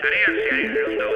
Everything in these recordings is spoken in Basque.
Sarean zehari lundu.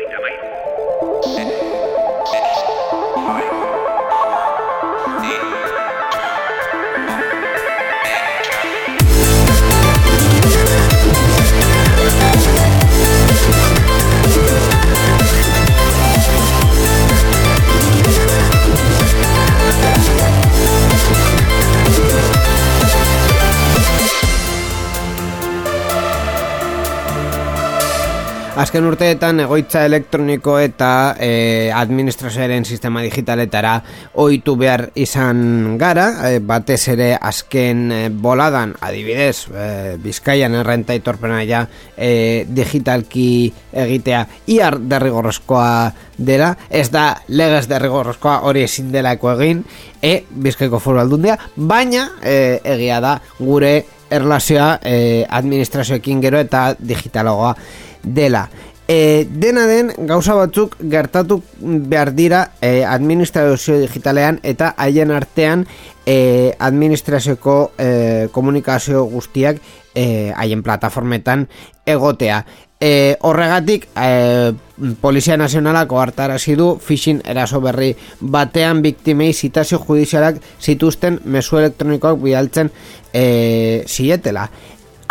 Azken urteetan egoitza elektroniko eta e, administrazioaren sistema digitaletara ohitu behar izan gara, e, batez ere azken e, boladan, adibidez, e, Bizkaian errenta itorpena ja e, digitalki egitea iar derrigorrezkoa dela, ez da legez derrigorrezkoa hori ezin delako egin, e, Bizkaiko foru aldundia, baina e, egia da gure erlazioa e, administrazioekin gero eta digitalogoa dela. E, dena den gauza batzuk gertatu behar dira e, administrazio digitalean eta haien artean e, administrazioko e, komunikazio guztiak e, haien plataformetan egotea. E, horregatik e, Polizia Nazionalako hartarazi du phishing eraso berri batean biktimei zitazio judizialak zituzten mezu elektronikoak bidaltzen e, zietela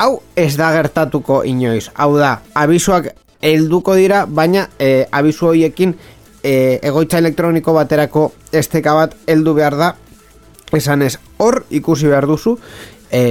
hau ez da gertatuko inoiz. Hau da, abizuak helduko dira, baina e, abizu horiekin e, egoitza elektroniko baterako esteka bat heldu behar da. Esan ez, hor ikusi behar duzu, e,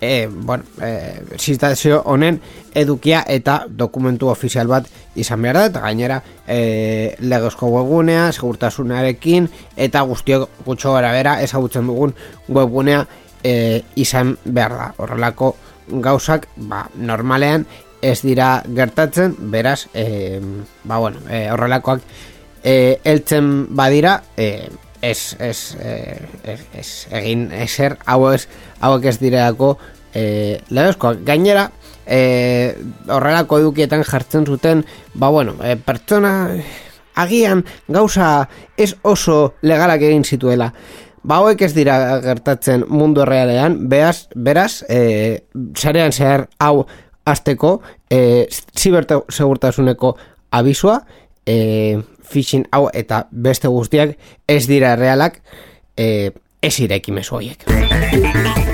e, bueno, e, honen edukia eta dokumentu ofizial bat izan behar da, eta gainera e, legezko webgunea, segurtasunarekin, eta guztiok gutxo gara bera ezagutzen dugun webgunea e, izan behar da. Horrelako gauzak ba, normalean ez dira gertatzen, beraz, e, ba, bueno, e, horrelakoak e, eltzen badira, e, ez, ez, ez, ez, egin eser, hau ez, hauek ez direako e, legezkoak. Gainera, e, horrelako edukietan jartzen zuten, ba, bueno, e, pertsona agian gauza ez oso legalak egin zituela. Ba, hauek ez dira gertatzen mundu errealean, beaz, beraz, e, zarean zehar hau azteko, e, zibertegurtasuneko abizua, e, phishing hau eta beste guztiak ez dira realak, e, ez ireki mesu horiek.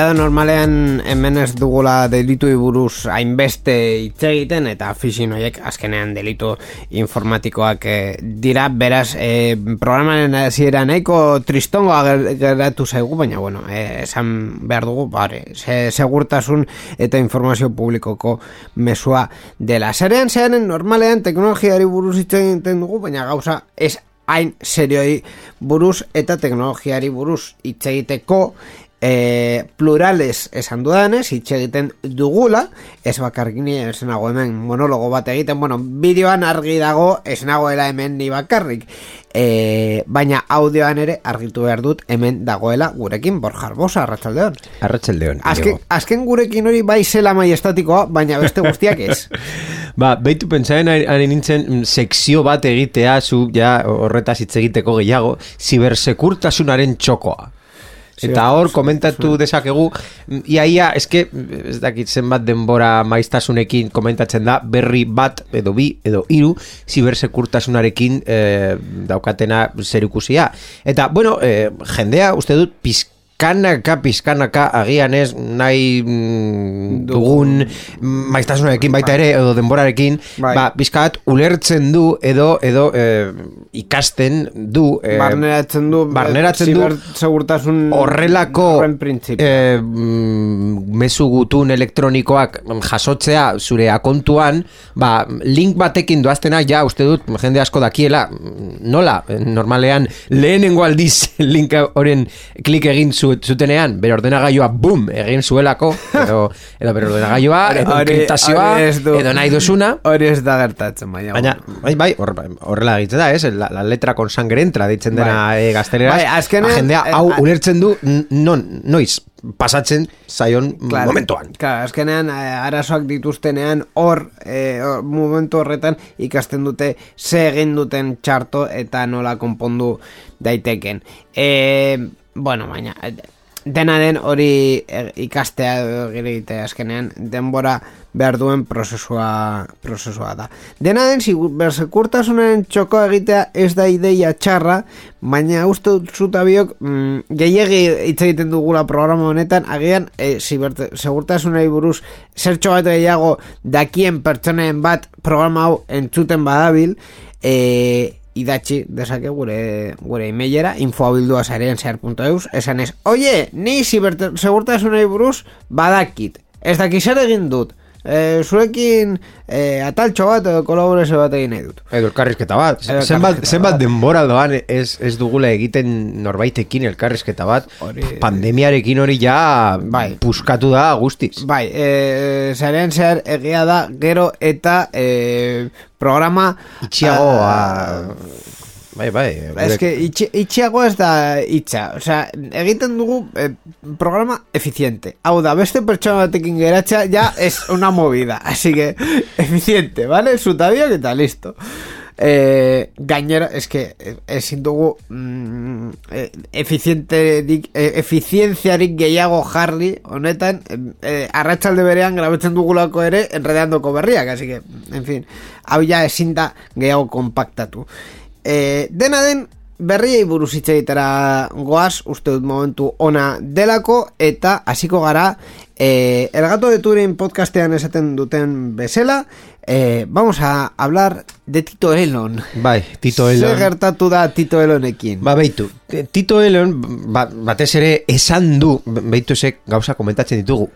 Egia da normalean hemen ez dugula delitu buruz hainbeste hitz egiten eta phishing horiek azkenean delitu informatikoak eh, dira. Beraz eh, programaren hasiera nahiko tristongoa ger- geratu zaigu baina bueno eh, esan behar dugu bare, se, segurtasun eta informazio publikoko mesua dela. Zerean zearen normalean teknologiari buruz hitz egiten dugu baina gauza ez hain serioi buruz eta teknologiari buruz hitz egiteko e, plurales esan dudanez, hitz egiten dugula, ez bakarrik ni ez nago hemen monologo bat egiten, bueno, bideoan argi dago ez nagoela hemen ni bakarrik, e, baina audioan ere argitu behar dut hemen dagoela gurekin Borja Arbosa, arratsaldeon. Arratxaldeon. Azken, azken gurekin hori bai zela maiestatikoa, baina beste guztiak ez. Ba, behitu pentsaen ari ari nintzen mm, sekzio bat egitea zu ja horretaz hitz egiteko gehiago, zibersekurtasunaren txokoa. Eta hor komentatu dezakegu iaia, eske mm, ez dakit zenbat denbora maiztasunekin komentatzen da berri bat edo bi edo hiru zibersekurtasunarekin eh, daukatena zerikusia. Eta bueno, eh, jendea uste dut pizk pizkanaka, pizkanaka, agian ez nahi mm, dugun maiztasunarekin baita ere, edo denborarekin, Bai. ba, pizkat ulertzen du, edo, edo eh, ikasten du, eh, barneratzen du barneratzen du segurtasun horrelako eh, mm, mezu gutun elektronikoak jasotzea zure akontuan, ba, link batekin doaztena, ja, uste dut, jende asko dakiela, nola, eh, normalean, lehenengo aldiz link horren klik egin zu, zutenean, bere ordenagailua, bum, egin zuelako, edo, edo bere ordenagailua, edo enkriptazioa, edo nahi duzuna, Hori ez da gertatzen, baina. Baina, bai, bai, hor- horrela egiten da, ez? La, la letra con sangre entra, ditzen dena Bai. e, gazteleraz. Bai, azkenean, Ba, jendea, eh, hau ulertzen du, non, noiz, pasatzen zaion Claro, momentuan. Claro, azkenean eh, arazoak dituztenean hor, eh, hor, momentu horretan ikasten dute ze egin duten txarto eta nola konpondu daiteken. E, bueno, baina eh, dena den hori eh, ikastea edo gire azkenean denbora behar duen prozesua, prozesua da. Dena den, bersekurtasunen txoko egitea ez da ideia txarra, baina uste dut zutabiok mm, gehiegi hitz egiten dugula programa honetan, agian e, segurtasunei buruz zertxo bat gehiago dakien pertsonen bat programa hau entzuten badabil, e, idatzi dezake gure gure emailera infoabildua zarean zehar.eus esan ez, oie, ni ziberta- segurtasunei buruz badakit. Ez daki zer egin dut e, zurekin e, ataltxo bat edo kolaborazio bat egin nahi dut Edo elkarrizketa bat. Edo Zenbat, zenbat bat. denbora doan ez, ez dugula egiten norbaitekin elkarrizketa bat. Hori- Pandemiarekin hori ja Bai. puskatu da guztiz. Bai, e, zarean zehar egia da gero eta e, programa Itxiagoa... Bai, bai. Ez que itxi, itxiago ez da itxa Osea, egiten dugu eh, programa eficiente. Hau da, beste pertsona batekin geratzea Ja es una movida. Así que, eficiente, ¿vale? Zutabiak eta listo. Eh, Gainera, es que eh, Ezin dugu mm, eh, Eficiente eh, Efizientziarik gehiago jarri Honetan, eh, arratsalde berean Grabetzen dugulako ere, enredeandoko berriak. Así que, en fin Hau ja ezin da gehiago kompaktatu E, dena den berriei buruz hitz egitera goaz, uste dut momentu ona delako, eta hasiko gara e, El Gato de Turing podcastean esaten duten bezala, e, vamos a hablar de Tito Elon. Bai, Tito Zer Elon. gertatu da Tito Elonekin? Ba, beitu, Tito Elon, ba, batez ere esan du, beitu zek gauza komentatzen ditugu,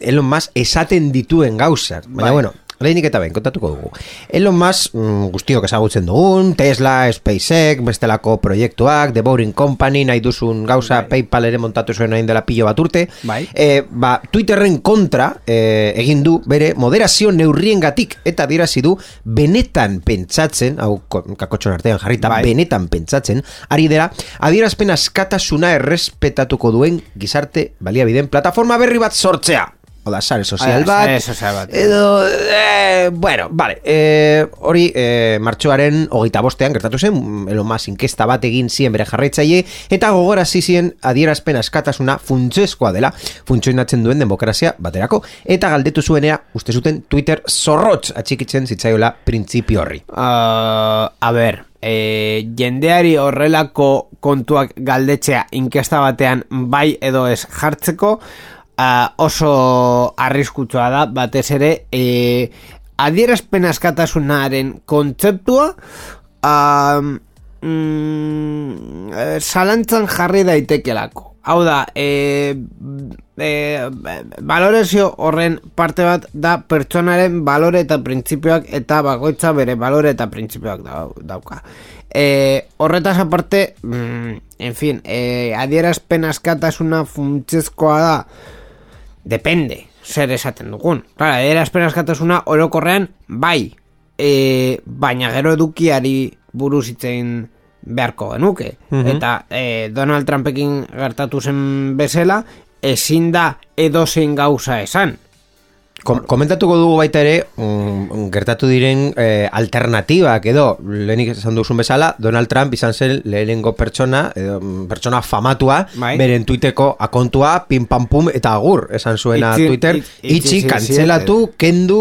Elon Musk esaten dituen gauzak, baina Bai. bueno, lehenik eta behin, kontatuko dugu. Elon Musk, mm, guztiok ezagutzen dugun, Tesla, SpaceX, bestelako proiektuak, The Boring Company, nahi duzun gauza, PayPal ere montatu zuen hain dela pilo bat urte, Bai. e, ba, Twitterren kontra e, egin du bere moderazio neurriengatik eta adierazi du benetan pentsatzen, hau ko- kakotxon artean jarrita, Bai. benetan pentsatzen, ari dela, adierazpen askatasuna errespetatuko duen gizarte baliabideen plataforma berri bat sortzea. Oda, sare sozial Ah, bat. sare sozial bat. Edo, eh, bueno, vale, eh, hori eh, martxoaren hogeita bostean gertatu zen, Elon Musk inkesta bat egin zien bere jarraitzaile, eta gogorasi zien adierazpen askatasuna funtsezkoa dela, funtzionatzen duen demokrazia baterako, eta galdetu zuenea, uste zuten Twitter zorrotz atxikitzen zitzaiola printzipio horri. Uh, a ber, e, jendeari horrelako kontuak galdetzea inkesta batean bai edo ez jartzeko uh, oso arriskutsua da batez ere e, adierazpen askatasunaren kontzeptua um, mm, zalantzan jarri daitekelako hau da e, e, balorazio horren parte bat da pertsonaren balore eta printzipioak eta bakoitza bere balore eta printzipioak dau- dauka. E, horretaz aparte mm, en fin e, adierazpen askatasuna funtsezkoa da depende zer esaten dugun. Klara, adierazpen askatasuna orokorrean bai. E, baina gero edukiari buruz hitzein beharko genuke. Eta e, Donald Trumpekin gertatu zen bezala ezin da edozein gauza esan Kom komentatuko dugu baita ere mm, gertatu diren eh, alternatibak edo lehenik esan duzun bezala Donald Trump izan zen lehenengo pertsona edo mm, pertsona famatua Bai. beren tuiteko akontua pim pam pum eta agur esan zuena Itzi- Twitter itz- itzi- itzi- kantzelatu kendu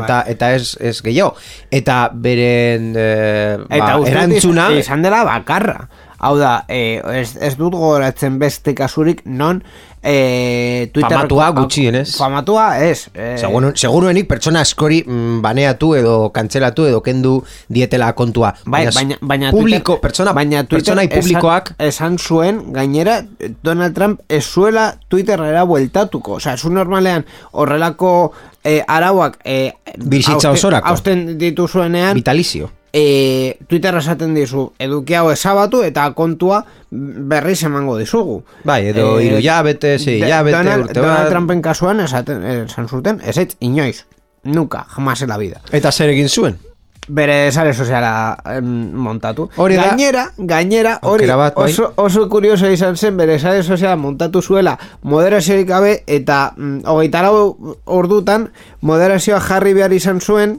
eta Bai. eta ez, ez gehiago eta beren eh, ba, erantzuna izan dela bakarra Hau da, e, ez, ez dut gogoratzen beste kasurik non e, Twitter... Famatua gutxienez. Famatua, ez. E, Seguru, seguruenik pertsona askori mm, baneatu edo kantzelatu edo kendu dietela kontua. Bai, baina, baina publiko, Twitter- pertsona, baina Twitter publikoak esan, esan zuen gainera Donald Trump ez zuela Twitterrera bueltatuko Osea, zu normalean horrelako eh, arauak eh, Bizitza osorako. hausten dituzuenean vitalizio. E, Twitter esaten dizu eduki hau ezabatu eta kontua berriz emango dizugu Bai, edo hiru hilabete, sei de- hilabete, Donald, urte Donald bat. Trumpen kasuan esaten, esan zuten ez ez inoiz Nunca, jamás en la vida Eta zer egin zuen? bere sare soziala em, montatu. Hori da- gainera, gainera, hori bat, bai. oso, oso kurioso izan zen bere sare soziala montatu zuela moderaziorik gabe eta mm, hogeita lau ordutan moderazioa jarri behar izan zuen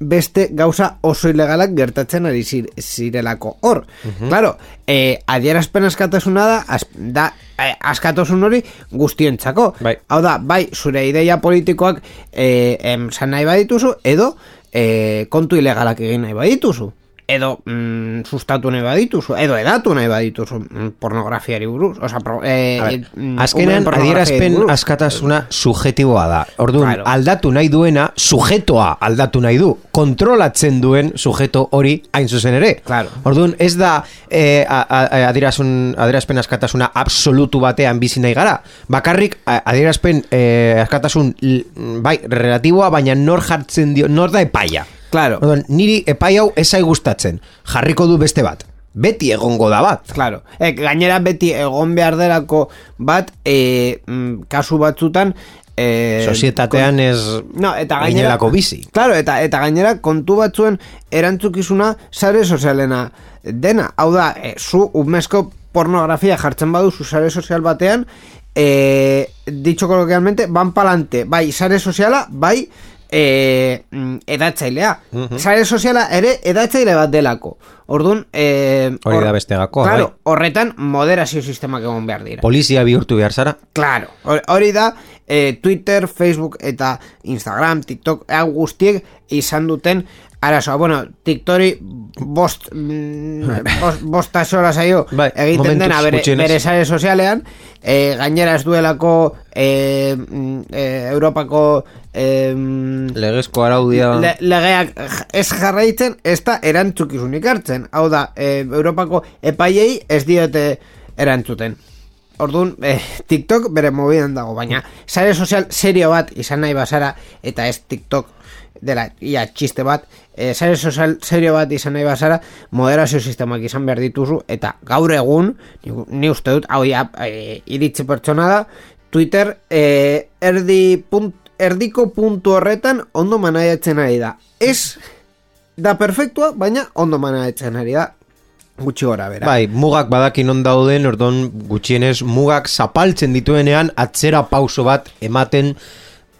beste gauza oso ilegalak gertatzen ari zir, zirelako hor. Claro, eh, adierazpen askatasuna da, az, da eh, askatasun hori guztientzako. Bai. Hau da, bai, zure ideia politikoak eh, em, nahi badituzu, edo eh, kontu ilegalak egin nahi badituzu. Edo mm, sustatu nahi badituzu, edo edatu nahi badituzu mm, pornografiari buruz. Osa, pro, eh, A ber, mm, pornografiari adierazpen askatasuna subjetiboa da. Orduan, Claro. aldatu nahi duena, sujetoa aldatu nahi du. Kontrolatzen duen sujeto hori hain zuzen ere. Claro. Orduan, ez da eh, adierazun, adierazpen askatasuna absolutu batean bizi nahi gara. Bakarrik adierazpen eh, askatasun bai, relatiboa, baina nor jartzen dio, nor da epaia. Claro. Orduan, niri epai hau esai gustatzen. Jarriko du beste bat. Beti egongo da bat. Claro. E, gainera beti egon behar delako bat e, mm, kasu batzutan e, Sozietatean ez No, eta gainera bizi. Claro, eta eta gainera kontu batzuen erantzukizuna sare sozialena dena. Hau da, e, zu umezko pornografia jartzen baduzu sare sozial batean, e, dicho coloquialmente, van palante, bai sare soziala, bai e, mm, edatzailea. Sare soziala ere edatzaile bat delako. Orduan, e, Hori hor- da beste gakoa, Claro, bai. horretan moderazio sistemak egon behar dira. Polizia bihurtu behar zara. Claro, hor- hori da eh, Twitter, Facebook eta Instagram, TikTok, hau guztiek izan duten arazoa. Bueno, TikTori bost, mm, bost, bosta sola zaio Bai, egiten momentuz dena bere, bere sare sozialean, eh, gainera ez duelako mm, eh, Europako mm, Legezko araudia... Le, legeak ez jarraitzen ez da erantzukizunik hartzen. Hau da, e, Europako epaiei ez diote erantzuten. Orduan, eh, TikTok bere mobidan dago, baina sare sozial serio bat izan nahi bazara eta ez TikTok dela ia txiste bat, eh, sare sozial serio bat izan nahi bazara, moderazio sistemak izan behar dituzu eta gaur egun, ni, ni uste dut, hau ja, eh, iritzi pertsona da, Twitter eh, erdi punt, erdiko puntu horretan ondo manaiatzen ari da. Ez da perfektua, baina ondo manaiatzen ari da. Gutxi gora bera. Bai, mugak badakin on dauden, ordon gutxienez mugak zapaltzen dituenean atzera pauso bat ematen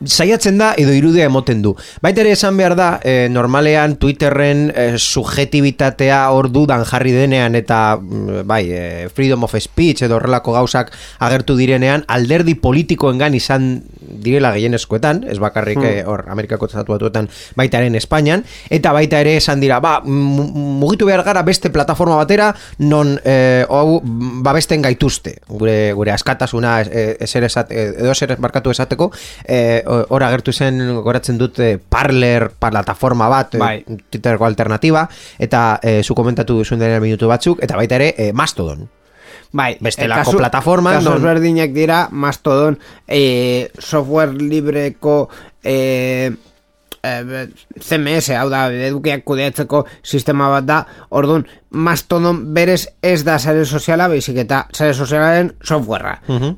saiatzen da edo irudia emoten du. Baita ere esan behar da, eh, normalean Twitterren eh, subjetibitatea hor dudan jarri denean eta mm, bai, eh, freedom of speech edo horrelako gauzak agertu direnean alderdi politikoengan izan direla gehienezkoetan, ez bakarrik eh, hor Amerikako estatu batuetan baitaren Espainian, eta baita ere esan dira, ba, mu- mugitu behar gara beste plataforma batera non eh, hau babesten gaituzte gure, gure askatasuna eser esat, edo eser markatu esateko eh, hor agertu zen goratzen dut eh, Parler plataforma bat eh, Bai. Twitterko alternativa eta eh, zu komentatu duzun denen minutu batzuk eta baita ere eh, Mastodon Bai, Bestelako eh, kasu- plataforma, kasu non- ezberdinak dira, Mastodon, eh, software libreko eh, eh, CMS, hau da, edukiak kudeatzeko sistema bat da, orduan, Mastodon berez ez da sare soziala, baizik eta sare sozialaren softwarea.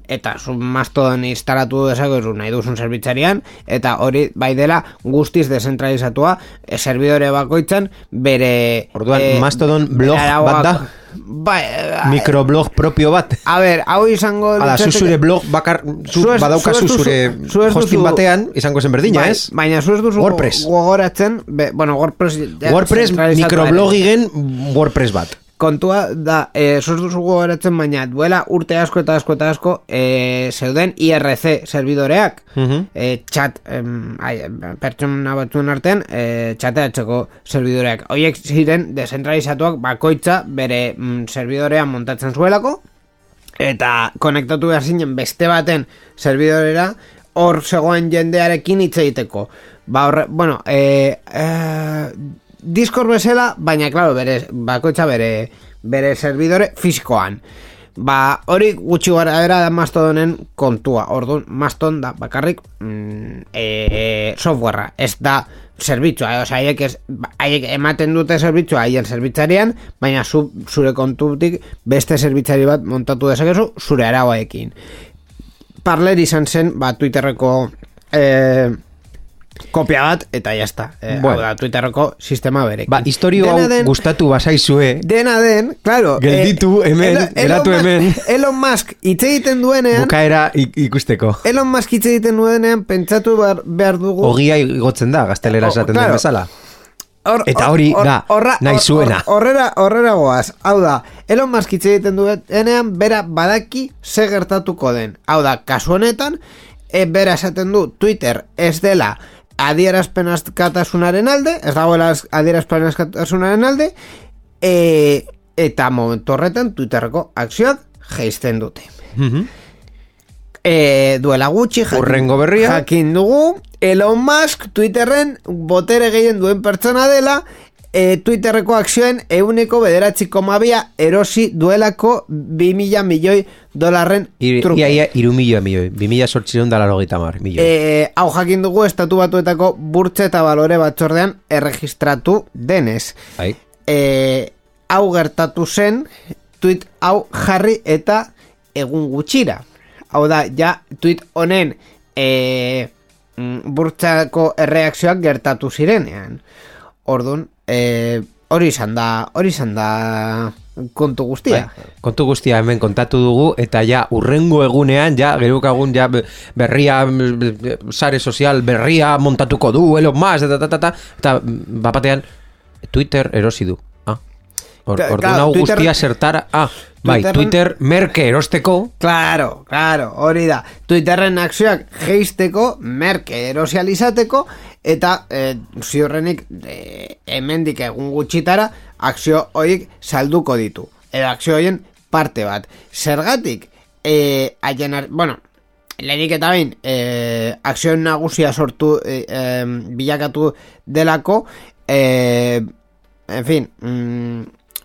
Eta zu Mastodon instalatu dezakezu nahi duzun zerbitzarian, eta hori bai dela guztiz desentralizatua, eh, servidore bakoitzan bere... Orduan, Mastodon blog bat da? Bai, eh, mikroblog propio bat A ber, hau izango Hala, zu zure blog bakar zu Zu ez- badaukazu zu ez duzu- zure zu ez hosting duzu- batean izango zen berdina, Bai, ez? Baina zu ez duzu WordPress. gogoratzen, be, bueno, WordPress WordPress mikroblogigen WordPress bat. Kontua da, e, sortu zugu horatzen baina, duela urte asko eta asko eta asko, e, zeuden IRC serbidoreak, Mhm. e, chat, em, ai, pertsona batzuen artean, e, chateatzeko serbidoreak. Hoiek ziren dezentralizatuak bakoitza bere mm, serbidorean montatzen zuelako, eta konektatu behar zinen beste baten servidorera hor zegoen jendearekin hitz egiteko. Ba, horre, bueno, e, e, Discord bezala, baina, claro, bere, bakoitza bere, bere servidore fisikoan. Ba, hori gutxi gara era da Mastodonen kontua. Orduan, Mastodon da bakarrik mm, e, softwarea. Ez da zerbitzua, eh? Haiek, ez, haiek ematen dute zerbitzua haien zerbitzarian, baina zu, zure kontutik beste zerbitzari bat montatu dezakezu zure arauaekin. Parler izan zen, ba, Twitterreko eh, kopia bat, eta jazta. Eh, Bueno. hau da, Twitterreko sistema berekin. Ba, historio hau den- gustatu basaizue, Dena den, claro Gelditu, hemen, Elon- geratu Elon hemen. Elon Musk hitz egiten duenean bukaera ik- ikusteko. Elon Musk hitz egiten duenean pentsatu behar, behar dugu Ogia igotzen da, gaztelera esaten claro. den bezala. Hor- Eta hor- hori hor- da, horra- nahi zuena. hor- Horrera, horrera goaz. Hau da, Elon Musk hitz egiten duenean, bera badaki ze gertatuko den. Hau da, kasu honetan, e, bera esaten du Twitter ez dela adierazpen askatasunaren alde, ez dagoela az- adierazpen askatasunaren alde, e, eta momentu horretan Twitterreko akzioak geizten dute. Mhm. E, duela gutxi jakin, Hurrengo berria. jakin dugu Elon Musk Twitterren botere gehien duen pertsona dela e, Twitterreko akzioen euneko bederatzi komabia erosi duelako 2000 milioi dolarren truke. ia, ia, iru milio milioi. Bi mila sortzireun da laro mar, milioi. E, hau jakin dugu estatu batuetako burtse eta balore batzordean erregistratu denez. Bai. E, hau gertatu zen tweet hau jarri eta egun gutxira. Hau da, ja, tweet honen e, burtsako erreakzioak gertatu zirenean. Orduan, e, hori izan da, hori izan da kontu guztia. Bai. Kontu guztia hemen kontatu dugu eta ja urrengo egunean ja gerukagun ja be- berria sare sozial berria montatuko du Elon Musk eta ta, ta, ta, eta mm, bapatean Twitter erosi du. Ah. Or, Ka- orduan claro, hau Twitter- zertara. Ah, bai, Twitterren- Twitter merke erosteko Claro, claro, hori da. Twitterren akzioak geisteko, merke erosializateko, eta e, ziurrenik e, hemendik egun gutxitara akzio horiek salduko ditu. Edo akzio horien parte bat. Zergatik, e, haien, ar- bueno, lehenik eta behin, e, akzioen nagusia sortu, e, e, bilakatu delako, e, en fin, mm,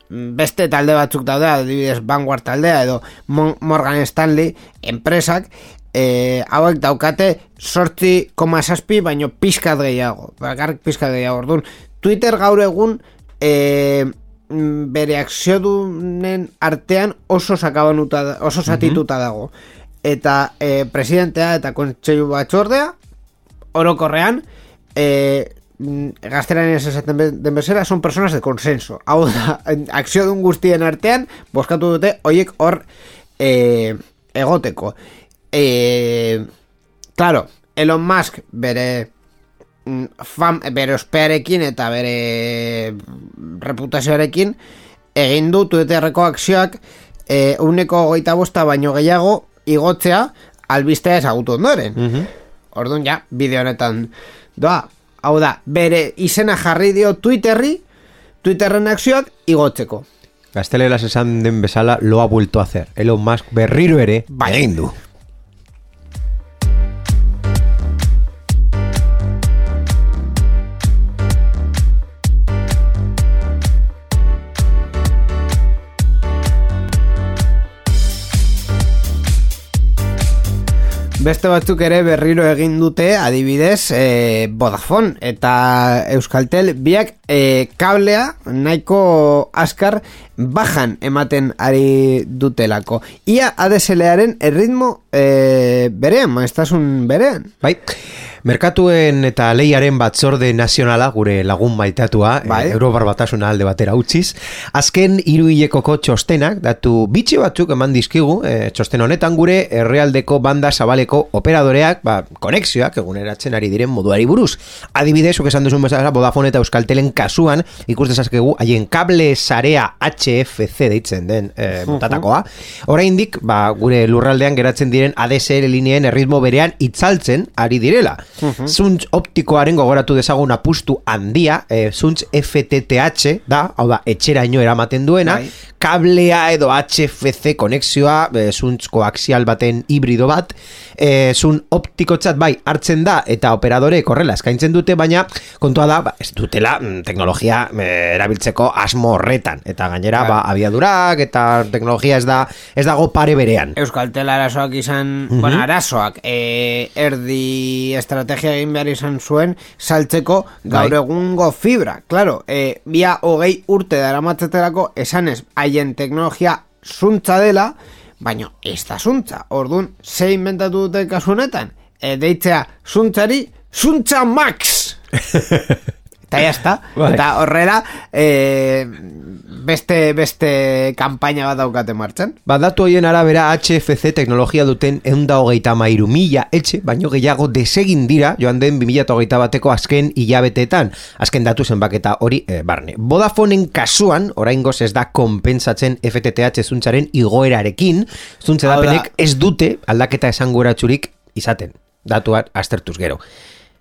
beste talde batzuk daude, adibidez Vanguard taldea edo Morgan Stanley enpresak, e, hauek daukate sortzi koma saspi, baino pizkat gehiago, bakarrik pizkat gehiago, orduan, Twitter gaur egun e, bere akziodunen artean oso sakabanuta, oso satituta dago. Eta e, presidentea eta kontseilu batzordea, orokorrean, e, mm, gazteran esaten be- den bezala, son personas de consenso. Hau da, akzio dun guztien artean, boskatu dute, hoiek hor e, egoteko. E, claro, Elon Musk bere mm, fam, bere ospearekin eta bere reputazioarekin egin du Twitterreko akzioak e, uneko goita bosta baino gehiago igotzea albistea ezagutu ondoren. Orduan ja, bideo honetan doa. Hau da, bere izena jarri dio Twitterri, Twitterren akzioak igotzeko. Gazteleraz esan den bezala lo ha vuelto a hacer. Elon Musk berriro ere Bai. egin du. Beste batzuk ere berriro egin dute, adibidez, e, Vodafone eta Euskaltel. Biak e, kablea nahiko askar bajan ematen ari dutelako. Ia ADSL-aren erritmo e, berean, maestasun berean. Bai, merkatuen eta leiaren batzorde nazionala, gure lagun maitatua, Bai. bai. Europar batasuna alde batera utziz, azken hiru hilekoko txostenak, datu bitxi batzuk eman dizkigu, e, txosten honetan gure herrialdeko banda zabaleko operadoreak, ba, konexioak eguneratzen ari diren moduari buruz. Adibidez, esan duzun bezala, Vodafone eta Euskaltelen kasuan, ikus dezakegu, haien kable sarea HFC deitzen den e, mutatakoa, oraindik ba, gure lurraldean geratzen diren ADSL lineen erritmo berean itzaltzen ari direla. Zuntz optikoaren gogoratu dezagun apustu handia, e, zuntz FTTH da, hau da, etxeraino eramaten duena, Bai. kablea edo HFC konexioa, e, zuntz koaxial baten hibrido bat, e, zun optikotzat bai hartzen da eta operadore korrela eskaintzen dute, baina kontua da, ba, ez dutela mm, teknologia e, erabiltzeko asmo horretan. Eta gainera, Bai. ba, abiadurak eta teknologia ez da ez dago pare berean. Euskaltel arazoak izan, bueno, arazoak, e, erdi estrategia egin behar izan zuen saltzeko gaur Bai. egungo fibra. Claro, e, bia hogei urte dara matzeterako esanez haien teknologia zuntza dela, baina ez da zuntza. Orduan, ze inventatu dute kasu honetan? E, deitzea zuntzari, zuntza max! Eta ya está. Bai. Eta horrela, e, beste, beste kampaina bat daukate martxan. Ba, datu hoien arabera HFC teknologia duten eunda hogeita mairu mila etxe, baino gehiago desegin dira joan den 2008 bateko azken hilabeteetan, azken datu zenbaketa hori e, barne. Vodafoneen kasuan, oraingoz ez da konpensatzen FTTH zuntzaren igoerarekin, zuntze Hau da- dapenek ez dute aldaketa esanguratsurik izaten, datuak aztertuz gero.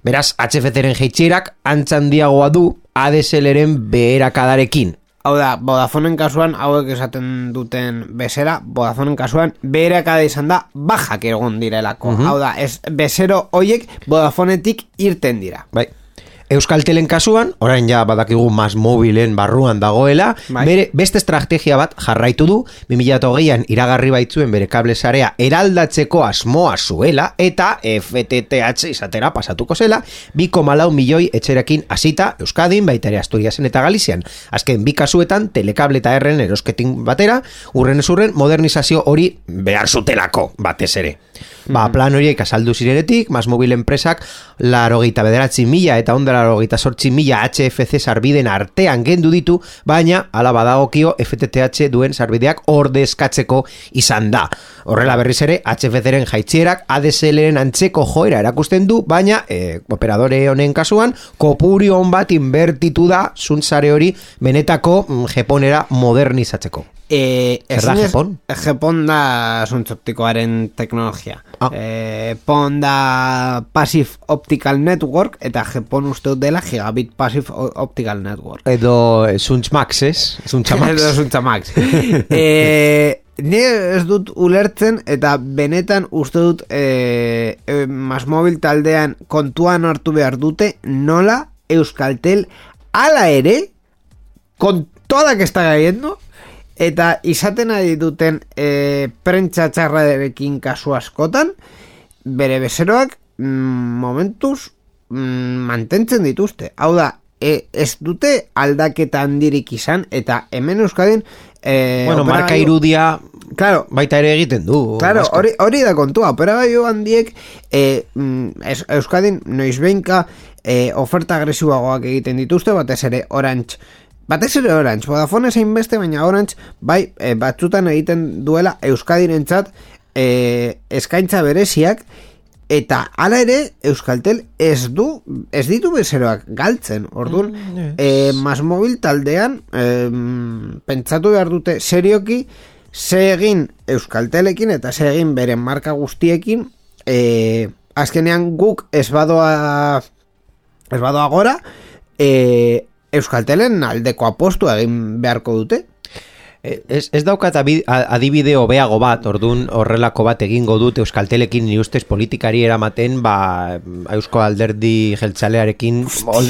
Beraz, HFC-ren jeitxerak antzandiagoa du ADSL-eren beherakadarekin. Hau da, Vodafoneen kasuan, hauek esaten duten bezera, Vodafoneen kasuan, beherakada izan da, bajak egon direlako. Hau da, ez, bezero hoiek Vodafonetik irten dira. Bai. Euskaltelen kasuan, orain ja badakigu mas mobilen barruan dagoela, Bai. bere beste estrategia bat jarraitu du, 2008an iragarri baitzuen bere kable sarea eraldatzeko asmoa zuela, eta FTTH izatera pasatuko zela, 2,4 milioi etxerekin hasita Euskadin, baita ere Asturiasen eta Galizian. Azken bi kasuetan, telekable eta erren erosketin batera, urren ez urren modernizazio hori behar zutelako batez ere. Ba, plan horiek azaldu zirenetik, mas mobil enpresak, laro bederatzi mila eta onda laro sortzi mila HFC sarbiden artean gendu ditu, baina ala badagokio FTTH duen sarbideak ordezkatzeko izan da. Horrela berriz ere, HFC-ren jaitzierak ADSL-ren antzeko joera erakusten du, baina e, operadore honen kasuan, kopuri hon bat inbertitu da zuntzare hori benetako mm, jeponera modernizatzeko. E, Zer da Japon? Japon da zuntzoptikoaren teknologia. Ah. E, pon da Passive Optical Network, eta Japon uste dut dela Gigabit Passive Optical Network. Edo Zuntz Max, ez? Zuntza Max. Edo zuntza Max. e, ni ez dut ulertzen eta benetan uste dut e, e, Masmobil taldean kontuan hartu behar dute nola Euskaltel ala ere con toda que está cayendo eta izaten ari duten e, prentsa txarrarekin kasu askotan bere bezeroak mm, momentuz mm, mantentzen dituzte. Hau da, e, ez dute aldaketa handirik izan eta hemen Euskadin e, Bueno, marka irudia Claro, baita ere egiten du. Claro, hori, hori da kontua, operagailu handiek e, mm, es, Euskadin noiz behinka e, oferta agresiboagoak egiten dituzte, batez ere Orange Batez ere Orange, Vodafone zein beste, baina Orange bai e, batzutan egiten duela Euskadirentzat e, eskaintza bereziak eta hala ere Euskaltel ez du ez ditu bezeroak galtzen. Orduan, e, Masmobil taldean e, pentsatu behar dute serioki ze egin Euskaltelekin eta ze egin beren marka guztiekin e, azkenean guk ez badoa ez badoa gora e, Euskaltelen aldeko apostu egin beharko dute Ez, ez daukat adibide hobeago bat, ordun horrelako bat egingo dut Euskaltelekin ni ustez politikari eramaten, ba, Eusko Alderdi jeltzalearekin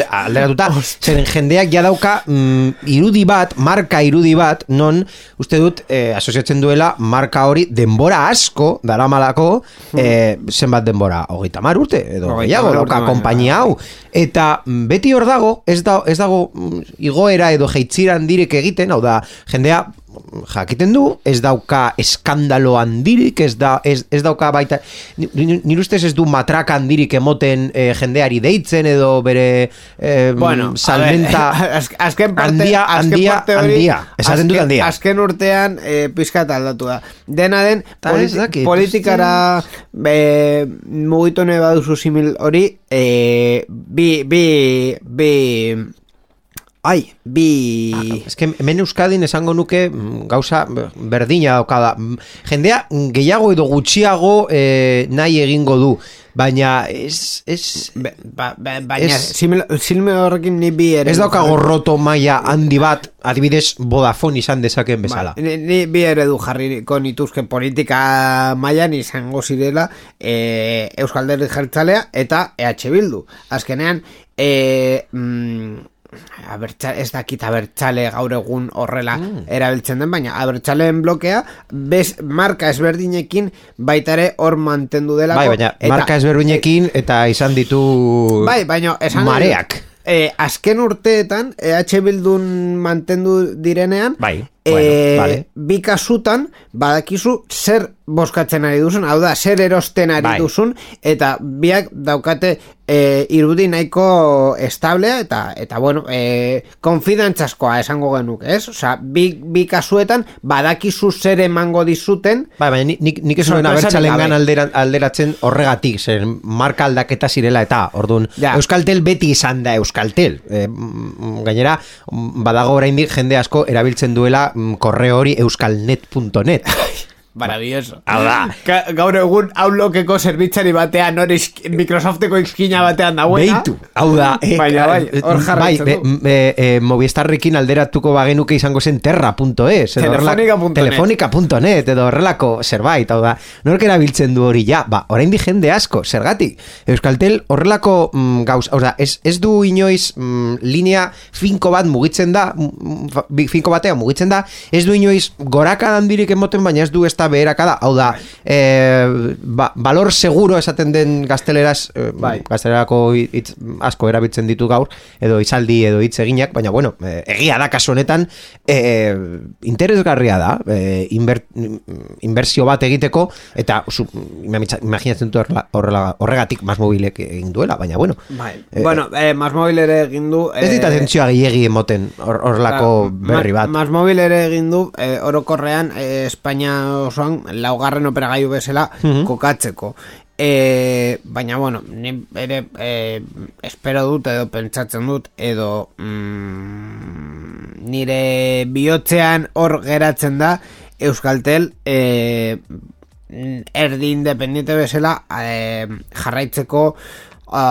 alderatuta, zeren jendeak ja dauka mm, irudi bat, marka irudi bat, non uste dut eh, asoziatzen duela marka hori denbora asko daramalako, eh, zenbat denbora, hogeita mar urte, edo gehiago, dauka konpainia hau, eta mm, beti hor dago, ez, da, ez dago mm, igoera edo jeitzira handirik egiten, hau da, jendea jakiten du, ez dauka eskandalo handirik, ez, da, ez, ez dauka baita, ni- ni- nire ustez ez du matraka handirik emoten eh, jendeari deitzen edo bere eh, Bueno, salmenta az- azken parte, handia, azken handia, parte hori, handia, esaten dut azken- handia. Azken urtean e, pizkat aldatu da. Dena den, politi- dakit, politikara e, mugitu nahi baduzu simil hori, e, bi, bi, bi ai, bi... Ez que hemen Euskadin esango nuke mm, gauza berdina daukada. Mm, Jendea gehiago edo gutxiago eh, nahi egingo du. Baina ez, ez, ba, ba, baina, silme horrekin ni bi ere... ez daukago roto maila handi bat, adibidez Vodafone izan dezaken bezala. Ba, ni, ni bi eredu jarriko nituzke politika mailan izango zirela e, Euskalderri Jeltzalea eta EH Bildu. Azkenean, e, mm, abertza, ez dakit abertzale gaur egun horrela Mm. erabiltzen den, baina abertzaleen blokea bez, marka ezberdinekin baita ere hor mantendu delako. Bai, baina eta- marka ezberdinekin eta izan ditu Bai, baina esan mareak. Eh, azken urteetan EH Bildun mantendu direnean Bai, bueno, vale. bi kasutan badakizu zer boskatzen ari duzun, hau da, zer erosten ari Bai. duzun eta biak daukate eh, irudi nahiko establea eta eta bueno, eh, konfidantzaskoa esango genuk, ez? Osea, bi, bi kasuetan badakizu zer emango dizuten Bai, baina nik, nik, nik ez nuen Sorpresarik abertzalengan gabe. aldera, alderatzen horregatik, zer marka aldaketa zirela eta, orduan, Ja. Euskaltel beti izan da Euskaltel. E, gainera, badago oraindik jende asko erabiltzen duela korreo hori euskalnet.net. Maravilloso. Hau da. Ga- gaur egun Outlookeko zerbitzari batean, hor izk- Microsofteko izkina batean dagoena. Beitu, hau da. eh, Baina bai, eh, hor jarraitzen bai, be- be- eh, Movistarrekin alderatuko bagenuke izango zen terra.es Telefonica.net. telefonica.net edo horrelako zerbait, hau da. Nork erabiltzen du hori ja, ba, oraindik jende asko, zergatik. Euskaltel horrelako mm, gauz, hau da, ez, ez du inoiz mm, linea finko bat mugitzen da, mm, bi- finko batean mugitzen da, ez du inoiz goraka handirik emoten, baina ez du ez da beherakada, hau da, eh, ba, valor seguro esaten den gazteleraz, eh, Bai. gaztelerako hitz asko erabiltzen ditu gaur, edo hitzaldi edo hitz eginak, baina bueno, eh, egia da kasu honetan, eh, interesgarria da, eh, inber, inbertsio bat egiteko, eta imamitza- imaginatzen dut horrela, horregatik mas mobilek egin duela, baina bueno. Bai. Eh, bueno, eh, Mas Mobil ere egin du... Ez dit atentzioa gehiegi emoten hor- horrelako berri bat. Mas Mobil ere egin du, eh, orokorrean, eh, Espainia osoan, laugarren operagailu bezala Mhm. kokatzeko. E, baina, bueno, ni ere e, espero dut edo pentsatzen dut edo mm, nire bihotzean hor geratzen da Euskaltel e, erdi independiente bezala e, jarraitzeko a,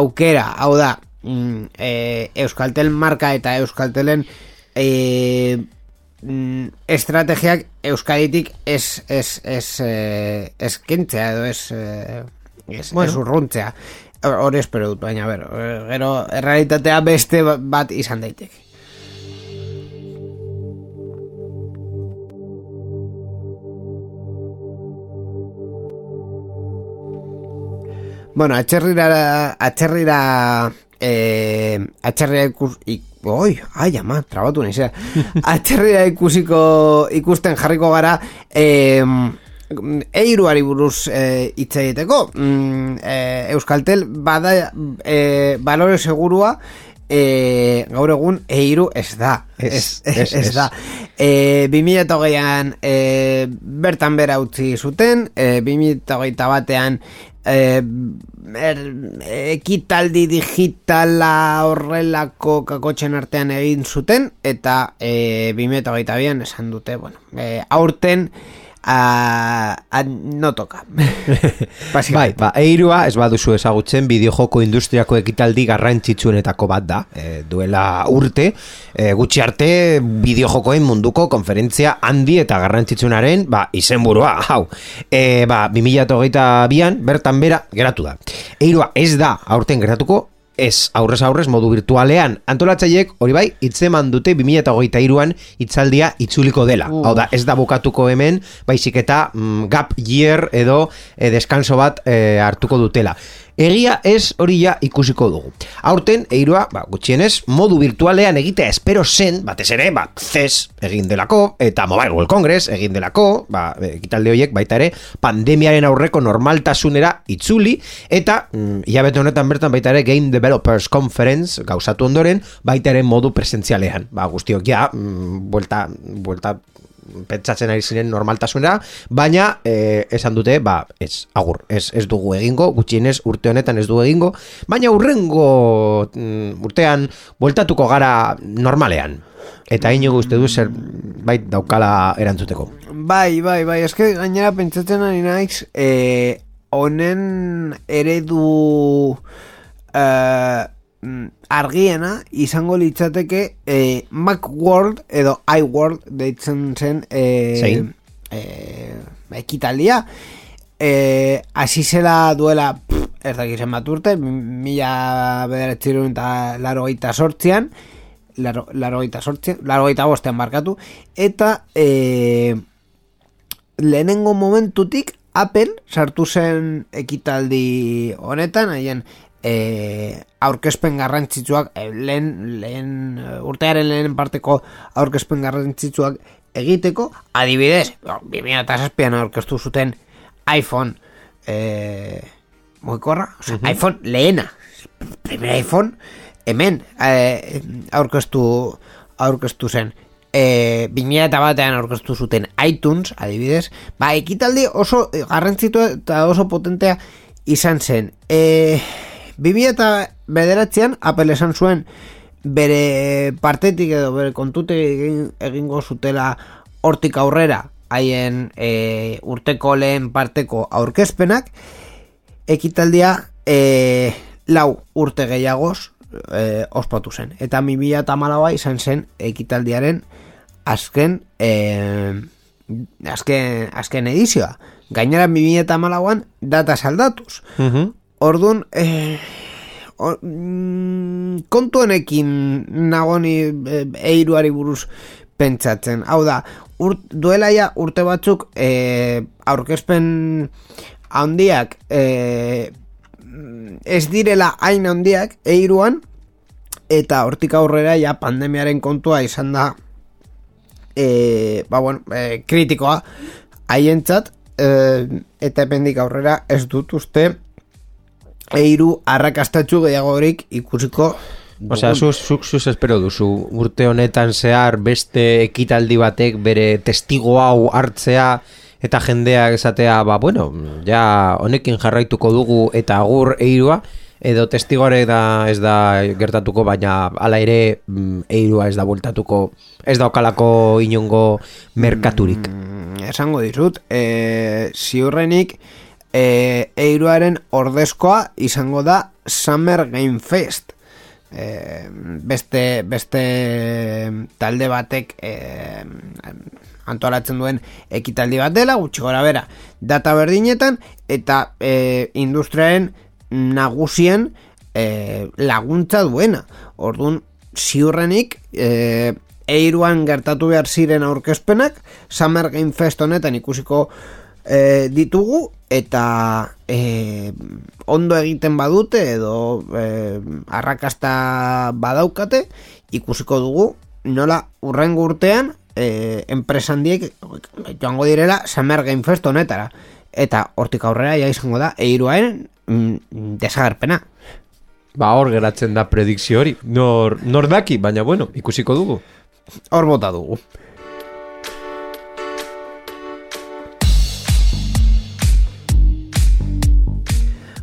aukera, hau da mm, e, Euskaltel marka eta Euskaltelen e, mm, estrategiak Euskaditik ez ez ez eh, ez kentzea edo ez eh, ez, Bueno. ez urruntzea hori espero dut baina ber, eh, gero errealitatea beste ba- bat izan daiteke Bueno, atxerrira atxerrira eh, atxerrira ikus ik, oi, ai ama, trabatu naizea atxerrira ikusiko ikusten jarriko gara eh, eiruari buruz eh, hitz egiteko. Mm, eh, Euskaltel bada eh, balore segurua eh, gaur egun eiru ez da. Ez, ez, ez, ez, ez. da. E, 2008an e, bertan bera utzi zuten e, 2008 batean e, er, ekitaldi digitala horrelako kakotxen artean egin zuten eta e, 2008an esan dute bueno, e, aurten a, a, no toca Bai, ba, eirua ez baduzu ezagutzen bideojoko industriako ekitaldi garrantzitsuenetako bat da. E, duela urte, e, gutxi arte bideojokoen munduko konferentzia handi eta garrantzitsunaren ba, izenburua, hau. E, ba, 2008an bertan bera geratu da. Eirua ez da aurten geratuko, Ez, aurrez aurrez modu virtualean. Antolatzaileek hori bai, hitzeman dute 2023an hitzaldia itzuliko dela. Hau da, ez da bukatuko hemen, baizik eta mm, gap year edo eh, deskanso bat eh, hartuko dutela. Egia ez hori ja ikusiko dugu. Aurten, eirua, ba, gutxienez, modu virtualean egitea espero zen, batez ere, ba, CES egin delako, eta Mobile World Congress egin delako, ba, ekitalde horiek baita ere, pandemiaren aurreko normaltasunera itzuli, eta mm, hilabete honetan bertan baita ere Game Developers Conference gauzatu ondoren, baita ere modu presentzialean. Ba, guztiok ja, mm, buelta, buelta pentsatzen ari ziren normaltasunera, baina eh, esan dute, ba, ez, agur, ez, ez dugu egingo, gutxienez urte honetan ez dugu egingo, baina urrengo mm, urtean bueltatuko gara normalean. Eta inigo uste du zer bait daukala erantzuteko. Bai, bai, bai, eske gainera pentsatzen ari naiz, eh, honen eredu eh, argiena izango litzateke eh, Macworld edo iWorld deitzen zen Zein? eh, ekitaldia eh, hasi zela duela pff, ez dakizen bat urte mila bederatzerun eta laro gaita sortzean laro, laro gaita sortzean laro gaita bostean markatu eta eh, lehenengo momentutik Apple sartu zen ekitaldi honetan, haien e, aurkezpen garrantzitsuak, e, lehen, lehen e, urtearen lehen parteko aurkezpen garrantzitsuak egiteko, adibidez, 2007an aurkeztu zuten iPhone e, moikorra, o sea, iPhone lehena, primer iPhone, hemen e, aurkeztu, aurkeztu zen. E, 2000 eta batean aurkeztu zuten iTunes, adibidez, ba, ekitaldi oso garrantzitu eta oso potentea izan zen. E, 2000 eta bederatzean, Apple esan zuen bere partetik edo bere kontute egin, egingo zutela hortik aurrera haien e, urteko lehen parteko aurkezpenak ekitaldia e, lau urte gehiagoz e, ospatu zen. Eta 2000 eta malaua izan zen ekitaldiaren azken e, azken, azken edizioa. Gainera 2000 eta malauan data saldatuz. Orduan, e, or, mm, kontu honekin nagoni e, eiruari buruz pentsatzen. Hau da, urt, duela ja urte batzuk e, aurkezpen handiak e, ez direla hain handiak eiruan eta hortik aurrera ja pandemiaren kontua izan da e, ba bueno, e, kritikoa haientzat e, eta ependik aurrera ez dut uste eiru arrakastatxu gehiagorik ikusiko Osea, zuk zuk zuz espero duzu urte honetan zehar beste ekitaldi batek bere testigo hau hartzea eta jendeak esatea, ba, bueno, ja honekin jarraituko dugu eta agur eirua, edo testigoare da ez da gertatuko, baina hala ere mm, eirua ez da bueltatuko, ez daukalako inongo merkaturik. Mm, esango dizut, e, ziurrenik e, eiruaren ordezkoa izango da Summer Game Fest. E, beste, beste talde batek e, antolatzen duen ekitaldi bat dela, gutxi gora bera, data berdinetan, eta e, industriaren nagusien e, laguntza duena. Orduan, ziurrenik, e, eiruan gertatu behar ziren aurkezpenak, Summer Game Fest honetan ikusiko e, ditugu, eta e, ondo egiten badute, edo e, arrakasta badaukate, ikusiko dugu, nola urrengo urtean, e, enpresandiek joango direla Summer Game Fest honetara. Eta hortik aurrera ja izango da eiruaren mm, desagerpena. Ba, hor geratzen da predikzio hori. Nor, nor daki, baina bueno, ikusiko dugu. Hor bota dugu.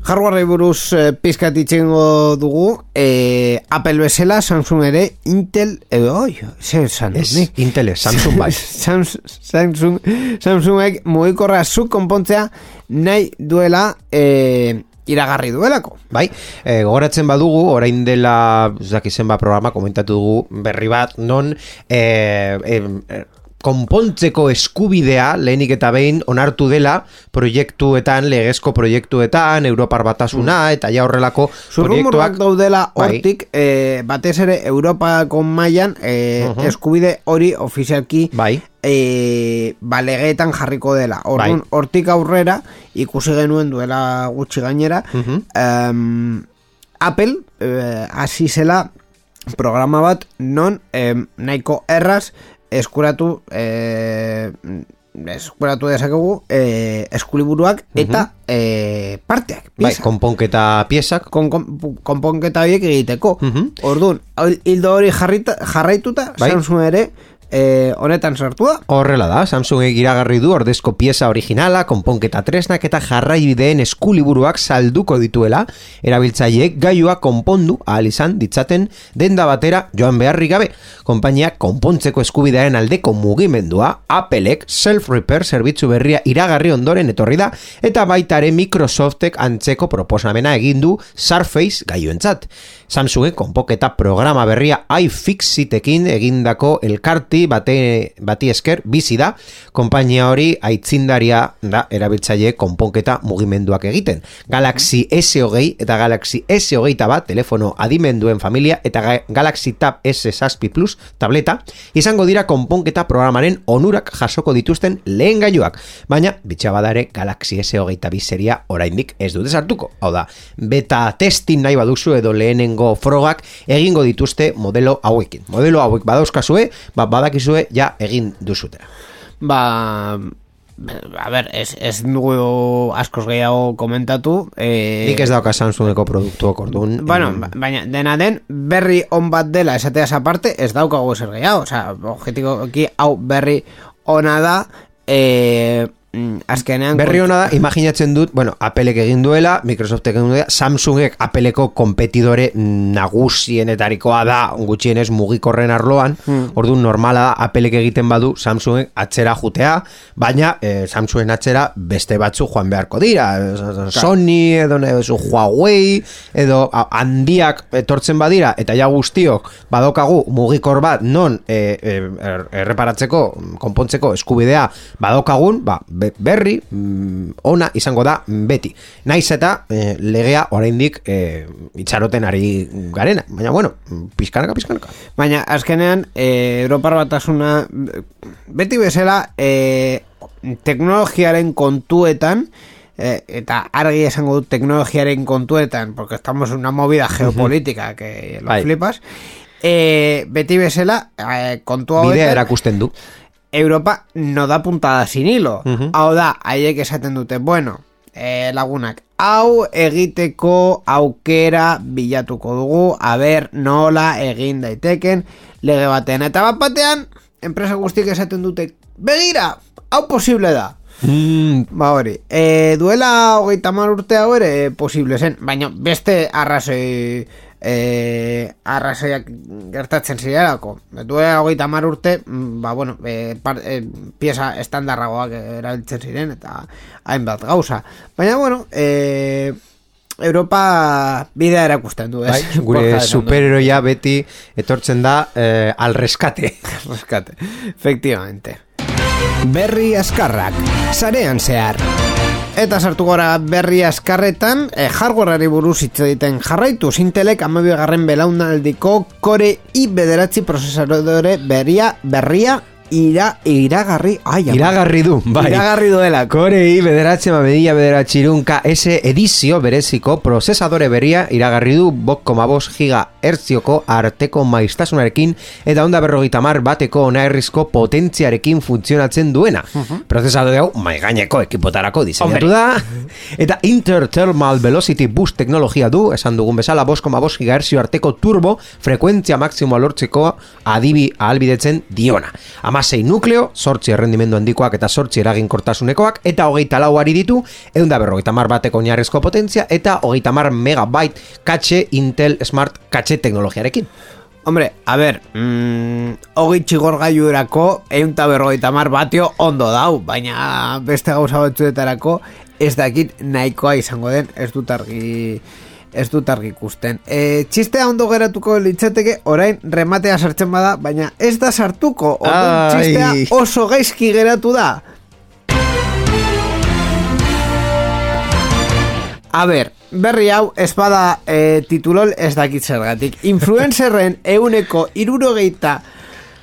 Hardware buruz eh, pizkat itxengo dugu eh, Apple bezala, Samsung ere Intel, edo, oi, zer esan Ez, nik? Intel ez, Samsung bai. Sams- Samsung Samsungek mugikorra zuk konpontzea nahi duela eh, iragarri duelako. Bai, e, gogoratzen badugu, orain dela, ez dakit zenbat programa, komentatu dugu berri bat, non e, e, e, konpontzeko eskubidea lehenik eta behin onartu dela proiektuetan, legezko proiektuetan, Europar batasuna eta ja horrelako proiektuak daudela Bai. hortik, eh, batez ere Europako mailan eh, Mhm. eskubide hori ofizialki Bai. eh, balegeetan jarriko dela. Orduan, Bai. hortik aurrera ikusi genuen duela gutxi gainera, Mhm. em, Apple eh, hasi zela programa bat non em, nahiko erraz eskuratu eh, eskuratu dezakegu eh, eskuliburuak eta eh, parteak. Bai, piezak konponketa piezak, kon, kon, konponketa horiek egiteko. Mhm. Orduan, hil- hildo hori jarrita, jarraituta, Bai. Samsung ere e, honetan sartu da. Horrela da, Samsungek iragarri du ordezko pieza originala, konponketa tresnak eta jarraibideen eskuliburuak salduko dituela, erabiltzaileek gailua konpondu ahal izan ditzaten denda batera joan beharri gabe. Konpainiak konpontzeko eskubidearen aldeko mugimendua, Appleek self-repair zerbitzu berria iragarri ondoren etorri da, eta baitare Microsoftek antzeko proposamena egin du Surface gaioentzat. Samsungek konpoketa programa berria iFixitekin egindako elkarti bate, bati esker bizi da, konpainia hori aitzindaria da erabiltzaile konponketa mugimenduak egiten. Galaxy S20 eta Galaxy S20 bat telefono adimenduen familia eta ga- Galaxy Tab S6 Plus tableta izango dira konponketa programaren onurak jasoko dituzten lehen gailuak, baina bitxabadare Galaxy S20 bi seria oraindik ez dute sartuko. Hau da, beta testing nahi baduzu edo lehenengo frogak egingo dituzte modelo hauekin. Modelo hauek badauzkazue, ba, badakizue ja egin duzutera. Ba, a ber, ez, ez dugu askoz gehiago komentatu. E, Nik ez dauka Samsungeko produktuok orduan. Bueno, ba- baina dena den, berri on bat dela esateaz aparte, ez daukago zer gehiago. Osa, objetikoki hau berri ona da, e, mm, azkenean... Berri hona da, imaginatzen dut, bueno, Applek egin duela, Microsoftek egin duela, Samsungek Appleko kompetidore nagusienetarikoa da, gutxienez mugikorren arloan, orduan normala da, Applek egiten badu, Samsungek atzera jutea, baina eh, Samsungen atzera beste batzu joan beharko dira, Sony, edo zu Huawei, edo handiak etortzen badira, eta ja guztiok badokagu mugikor bat non eh, eh, er- erreparatzeko, konpontzeko eskubidea badokagun, ba, berri, mm, ona izango da beti. Naiz eta eh, legea oraindik eh, itxaroten ari garena, baina bueno, pizkanaka, pizkanaka. Baina, azkenean, e, Europar batasuna, beti bezala, e, teknologiaren kontuetan, e, eta argi esango dut teknologiaren kontuetan, porque estamos en una movida geopolítica que lo Bai. flipas, e, beti bezala, e, kontu Bidea erakusten du. Europa no da puntada sin hilo. Mhm. Hau da, haiek esaten dute, bueno, e, lagunak, hau egiteko aukera bilatuko dugu, aber nola egin daiteken lege batean. Eta bat batean, enpresa guztiek esaten dute, begira, hau posible da. Mm, Ba hori, e, duela hogeita mar urte hau ere posible zen, baina beste arrazoi e, arrazoiak gertatzen zirelako. Duela hogeita mar urte, mm, ba bueno, e, par, e, pieza estandarragoak erabiltzen ziren eta hainbat gauza. Baina bueno, e, Europa bidea erakusten du, ez? bai, gure superheroia beti etortzen da eh, al rescate. Rescate, efectivamente. Berri askarrak, sarean zehar. Eta sartu gora berri askarretan, e, hardwareari buruz hitz egiten jarraitu, Intelek amabigarren belaunaldiko Core i bederatzi procesadore berria, berria, ira, iragarri, ai. Iragarri du, bai. Iragarri duela. Korei bederatze mamedilla bederatxirunka S edizio bereziko prozesadore berria iragarri du bok koma bos giga ertzioko arteko maiztasunarekin eta onda berrogeita mar bateko onaerrizko potentziarekin funtzionatzen duena. Prozesadore hau maigaineko ekipotarako diseinatu da eta Interthermal Velocity Boost teknologia du, esan dugun bezala bos koma bos giga arteko turbo frekuentzia maksimoa lortzeko adibi ahalbidetzen diona. Amasei nukleo, sortzi errendimendu handikoak eta sortzi eraginkortasunekoak, eta hogeita lauari ditu, eunda berrogeita mar bateko oinarrizko potentzia, eta hogeita mar megabyte katxe Intel Smart katxe teknologiarekin. Hombre, a ber, mm, hogei txigor gaiurako eunta berrogeita mar batio ondo dau, baina beste gauza batzuetarako ez dakit nahikoa izango den, ez dut argi ez dut argi ikusten. E, txistea ondo geratuko litzateke orain rematea sartzen bada, baina ez da sartuko, orduan Ai. txistea oso gaizki geratu da. A ber, berri hau espada e, titulol ez dakit zergatik. Influencerren euneko irurogeita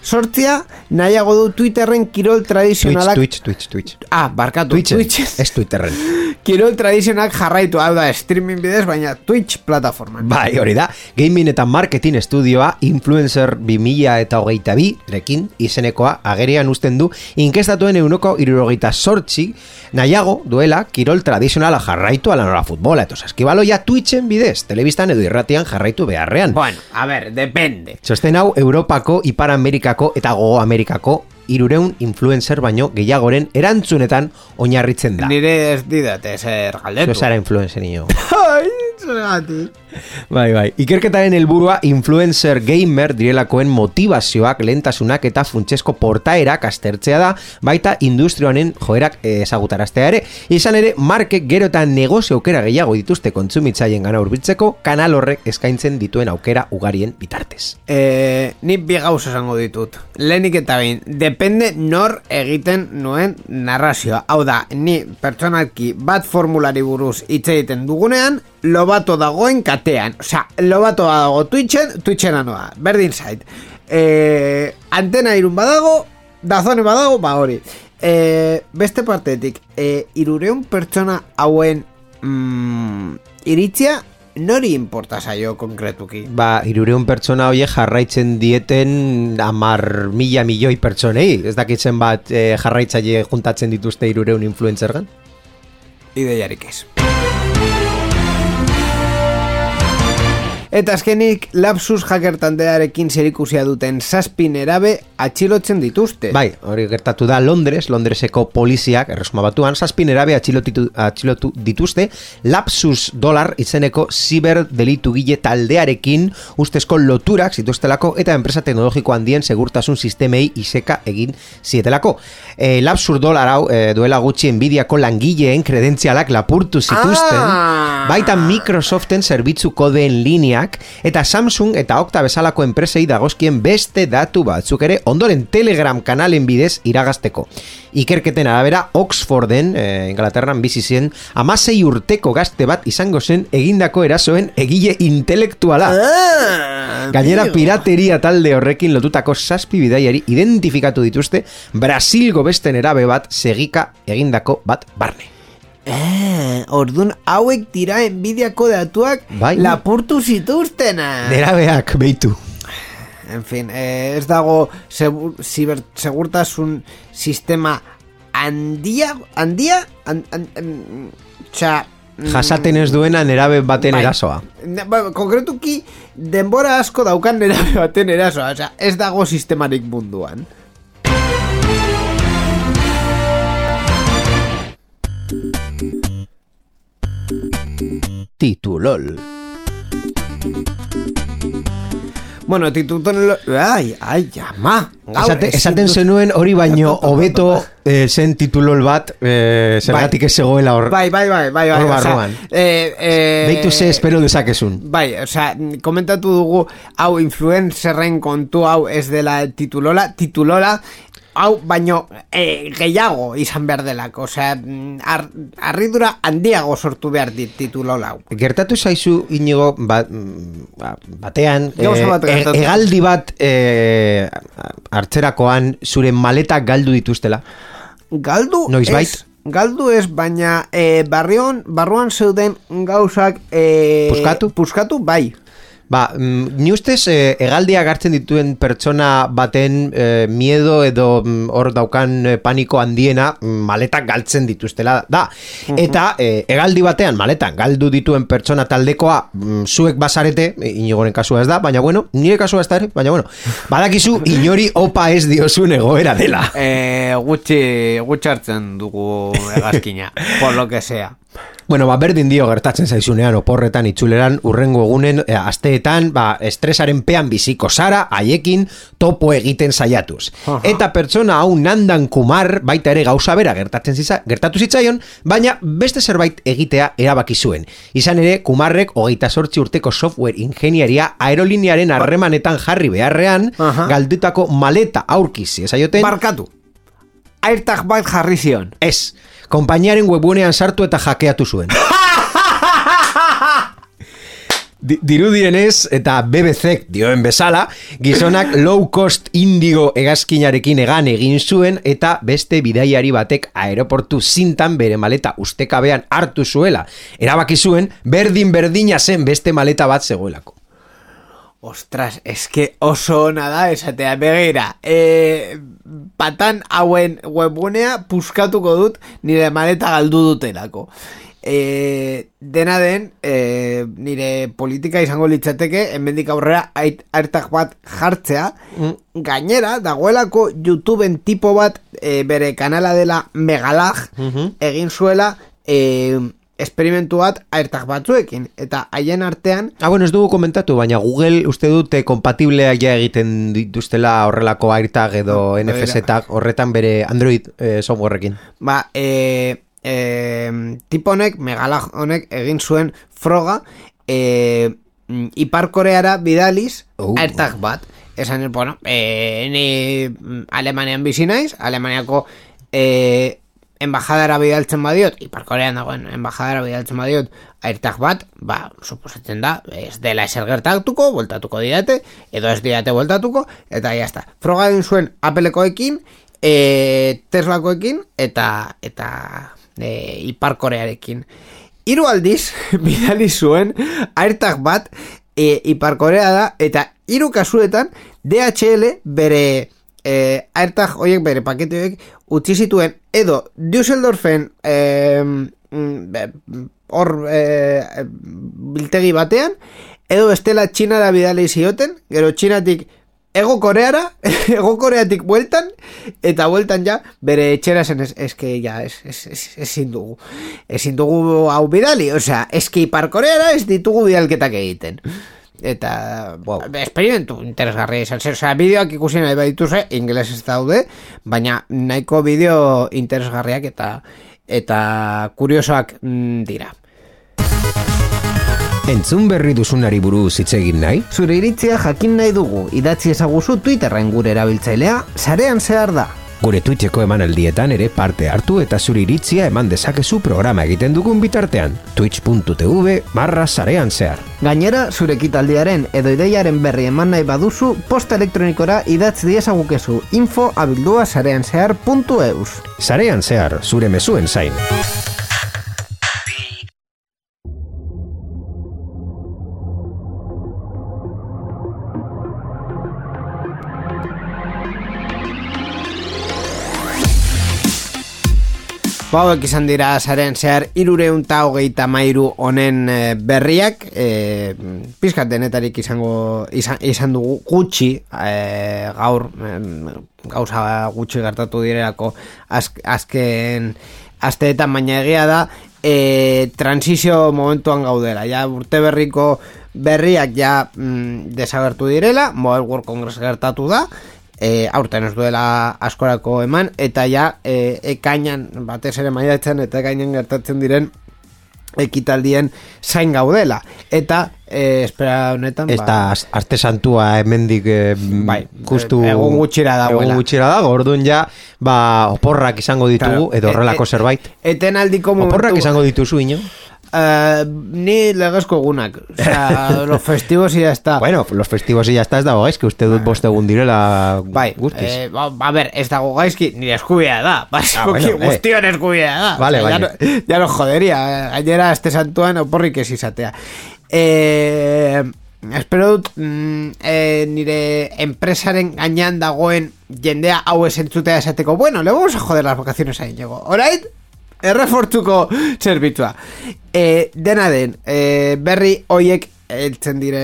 sortzia nahiago du Twitterren kirol Twitch, tradizionalak... Twitch, Twitch, Twitch. Ah, barkatu, Twitch, Twitch. ez Twitterren. kirol tradizionak jarraitu, hau da, streaming bidez, baina Twitch plataforman. Bai, hori da, gaming eta marketing estudioa influencer 2000 eta hogeita bi rekin izenekoa agerian usten du inkestatuen eunoko irurogeita sortzi nahiago duela kirol tradizionala jarraitu ala nola futbola eto saskibaloia Twitchen bidez, telebistan edo irratian jarraitu beharrean. Bueno, a ver, depende. Txosten hau Europako Ipar Amerikako Asiako eta Gogo Amerikako irureun influencer baino gehiagoren erantzunetan oinarritzen da. Nire ez didate zer galdetu. Zara influencer nio. Ai, zergatik. Bai, bai. Ikerketaren helburua influencer gamer direlakoen motivazioak, lentasunak eta funtsesko portaerak aztertzea da, baita industrioanen joerak eh, ezagutaraztea ere. Izan ere, markek gero eta negozio aukera gehiago dituzte kontsumitzaien gana urbiltzeko, kanal horrek eskaintzen dituen aukera ugarien bitartez. Eh, ni bi gauza esango ditut. Lehenik eta behin, depende nor egiten nuen narrazioa. Hau da, ni pertsonalki bat formulari buruz hitz egiten dugunean, lobato dagoen katean. Osea, lobato dago Twitchen, Twitchen anoa. Berdin zait. Eh, antena irun badago, dazone badago, ba hori. Eh, beste partetik, eh, irureun pertsona hauen mm, iritzia, nori importa zaio konkretuki? Ba, irureun pertsona hoiek jarraitzen dieten amar mila milioi pertsonei. Ez dakitzen bat eh, jarraitzaile juntatzen dituzte irureun influencergan? Ideiarik ez. Eta azkenik, lapsus hacker taldearekin zerikusia duten zazpin erabe atxilotzen dituzte. Bai, hori gertatu da Londres, Londreseko poliziak, erresuma batuan, zazpin erabe atxilotitu, atxilotu dituzte, lapsus dolar izeneko ziber delitu gile taldearekin ustezko loturak zituztelako eta enpresa teknologiko handien segurtasun sistemei iseka egin zietelako. E, lapsus dolar hau e, duela gutxi enbidiako langileen kredentzialak lapurtu zituzten, Ah! baita Microsoften zerbitzu kodeen lineak eta Samsung eta Okta bezalako enpresei dagozkien beste datu batzuk ere ondoren Telegram kanalen bidez iragazteko. Ikerketen arabera Oxforden, eh, Inglaterran bizi zen, amasei urteko gazte bat izango zen egindako erasoen egile intelektuala. Ah, Gainera pirateria talde horrekin lotutako zazpi bidaiari identifikatu dituzte Brasilgo besten erabe bat segika egindako bat barne. Eh, ordun hauek dira enbidiako datuak Bai. lapurtu zituztena. Nerabeak beitu. En fin, eh, ez dago segur, segurtasun sistema handia, handia, an, an, an, txa, mm, Jasaten ez duena nerabe baten bai. erasoa. Ba, konkretuki, denbora asko daukan nerabe baten erasoa, osea, ez dago sistemarik munduan. Titulol. Bueno, tituton... lo- Ai, ai, ama. Gaur, Esate, esaten zenuen hori baino hobeto eh, zen titulol bat eh, zergatik ez zegoela hor. Bai, bai, bai, bai, bai. Barruan. eh, eh, Beitu ze espero dezakezun. Bai, osea, komentatu dugu hau influencerren kontu hau ez dela titulola, titulola hau baino eh, gehiago izan behar delako, osea, ar, arridura handiago sortu behar dit titulola hau. Gertatu zaizu inigo bat, mm, ba- batean Gauza bat eh, gertatu. hegaldi bat eh, hartzerakoan zure maleta galdu dituztela. Galdu Noizbait? ez, galdu ez, baina eh, barrion, barruan zeuden gauzak eh, Puskatu? puskatu, bai. Ba, mm, ni ustez eh, hegaldia gartzen dituen pertsona baten eh, miedo edo mm, hor daukan eh, paniko handiena mm, maletak galtzen dituztela da. Eta eh, hegaldi batean maletan galdu dituen pertsona taldekoa mm, zuek basarete, inigoren kasua ez da, baina bueno, nire kasua ez da ere, baina bueno, badakizu inori opa ez diozun egoera dela. Eh, gutxi, gutxartzen dugu egazkina, por lo que sea. Bueno, ba, berdin dio gertatzen zaizunean oporretan itzuleran urrengo egunen e, asteetan ba, estresaren pean biziko zara haiekin topo egiten saiatuz. Eta pertsona hau nandan kumar baita ere gauza bera gertatzen ziza, gertatu zitzaion, baina beste zerbait egitea erabaki zuen. Izan ere, kumarrek hogeita sortzi urteko software ingeniaria aerolinearen harremanetan jarri beharrean, Aha. galdutako maleta aurkizi, esaioten... Barkatu. Airtag bat jarri zion. Ez, konpainiaren webunean sartu eta jakeatu zuen. Di- Dirudienez eta BBC dioen bezala, gizonak low cost indigo egazkinarekin egan egin zuen eta beste bidaiari batek aeroportu zintan bere maleta ustekabean hartu zuela. Erabaki zuen berdin berdina zen beste maleta bat zegoelako. Ostras, eske oso ona da esatea begira. E, patan hauen webgunea puskatuko dut nire maleta galdu dutelako. e, dena den e, nire politika izango litzateke hemendik aurrera airtag bat jartzea gainera dagoelako YouTubeen tipo bat e, bere kanala dela Megalag egin zuela e, esperimentu bat airtag batzuekin eta haien artean Ah, bueno, ez dugu komentatu, baina Google uste dute kompatibleak ja egiten dituztela horrelako AirTag edo Ah, NFC tag horretan bere Android eh, softwareekin. ba, e, e, tipo honek, megalag honek egin zuen froga e, mm, Ipar Koreara bidaliz Oh. airtag bat esan, bueno, e, ni mm, Alemanian bizi naiz Alemaniako e, embajadara bidaltzen badiot Ipar Korean dagoen embajadara bidaltzen badiot airtag bat, ba, suposatzen da ez dela eser gertatuko, voltatuko didate edo ez didate voltatuko eta jazta, froga egin zuen Applekoekin e, Teslakoekin eta eta e, Ipar Korearekin. Hiru aldiz bidali zuen airtag bat e, Ipar Korea da eta hiru kasuetan DHL bere e, airtag horiek bere pakete horiek utzi zituen edo Düsseldorfen e, hor e, biltegi batean edo bestela Txinara bidali zioten gero Txinatik Ego Koreara, Ego Koreatik bueltan, eta bueltan ja, bere etxera zen, es, eske ja, es, es, es, ezin dugu. Ezin dugu hau bidali, osea, eski Ipar Koreara ez ditugu bidalketak egiten. Eta, wow. esperimentu interesgarria izan zen, osea, bideoak ikusi nahi badituze, ingeles ez daude, baina nahiko bideo interesgarriak eta eta kuriosoak mm, dira. Entzun berri duzunari buruz hitz egin nahi? Zure iritzia jakin nahi dugu, idatzi ezaguzu Twitterren gure erabiltzailea, sarean zehar da. Gure Twitcheko emanaldietan ere parte hartu eta zure iritzia eman dezakezu programa egiten dugun bitartean. twitch.tv barra sarean zehar. Gainera, zure ekitaldiaren edo ideiaren berri eman nahi baduzu, posta elektronikora idatz diezagukezu info abildua sarean zehar puntu eus. Sarean zehar, zure mezuen zain. Bauek izan dira zaren zehar irureunta hogeita mairu honen eh, berriak. E, pizkat denetarik izango izan, izan dugu gutxi eh, gaur em, gauza gutxi gertatu direlako azk, azken asteetan baina egia da e, transizio momentuan gaudela. Ja urte berriko berriak ja mm, desagertu direla Mobile World Congress gertatu da e, aurten ez duela askorako eman eta ja e, ekainan batez ere maiatzen eta ekainan gertatzen diren ekitaldien zain gaudela eta e, espera honetan da az- arte santua hemendik eh, Bai, justu egun gutxira dagoela. Egun gutxira dago, orduan ja ba, oporrak izango ditugu Claro. edo horrelako E- e- zerbait etenaldiko momentu Oporrak izango dituzu ino Eh, ni legezko egunak o sea, los festivos y ya está Bueno, los festivos y ya está ez dago gaizki uste dut bost egun direla Bai, guztiz eh, ba, ba, a ber, ez dago gaizki, nire eskubidea da. Ba, Ah, bueno, eh. guztion eskubidea da. Vale, O sea, vale. Ya, no, ya no joderia. Gainera, este santuan oporrik ez izatea. Eh, espero dut mm, eh, nire enpresaren gainean dagoen jendea hau ez entzutea esateko, bueno, le vamos a joder las vacaciones a Íñigo. Alright? Errefortzuko zerbitzua. E, dena den, e, berri hoiek eltzen, dire,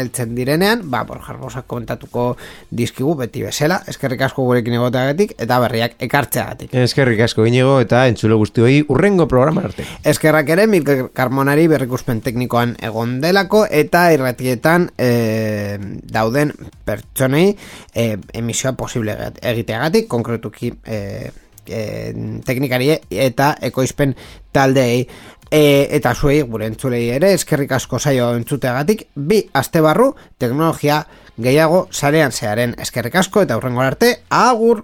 eltzen direnean, ba, por jarbosak komentatuko dizkigu beti bezala, eskerrik asko gurekin egoteagatik, eta berriak ekartzeagatik. Eskerrik asko inigo eta entzulo guztioi urrengo programa arte Eskerrak ere Milker Karmonari berrikuspen teknikoan egon delako eta irratietan e, dauden pertsonei e, emisioa posible egiteagatik, konkretuki e, e, teknikari eta ekoizpen taldeei. E, eta zuei gure entzulei ere eskerrik asko saio entzuteagatik bi aste barru teknologia gehiago sarean zearen eskerrik asko eta hurrengo arte agur